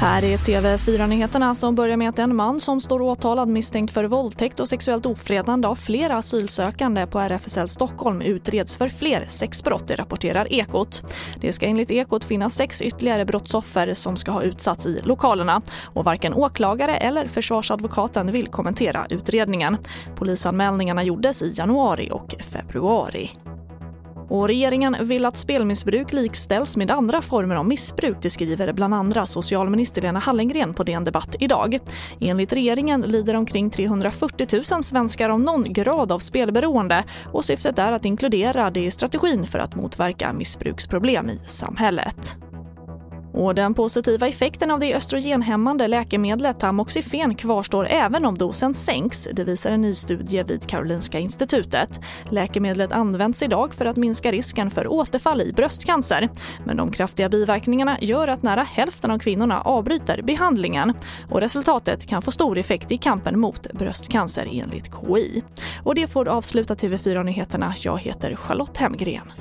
Här är TV4-nyheterna som börjar med att en man som står åtalad misstänkt för våldtäkt och sexuellt ofredande av flera asylsökande på RFSL Stockholm utreds för fler sexbrott, det rapporterar Ekot. Det ska enligt Ekot finnas sex ytterligare brottsoffer som ska ha utsatts i lokalerna och varken åklagare eller försvarsadvokaten vill kommentera utredningen. Polisanmälningarna gjordes i januari och februari. Och regeringen vill att spelmissbruk likställs med andra former av missbruk, det skriver bland andra socialminister Lena Hallengren på DN Debatt idag. Enligt regeringen lider omkring 340 000 svenskar av någon grad av spelberoende och syftet är att inkludera det i strategin för att motverka missbruksproblem i samhället. Och den positiva effekten av det östrogenhämmande läkemedlet tamoxifen kvarstår även om dosen sänks. Det visar en ny studie vid Karolinska institutet. Läkemedlet används idag för att minska risken för återfall i bröstcancer. Men de kraftiga biverkningarna gör att nära hälften av kvinnorna avbryter behandlingen. Och resultatet kan få stor effekt i kampen mot bröstcancer enligt KI. Och det får avsluta TV4-nyheterna. Jag heter Charlotte Hemgren.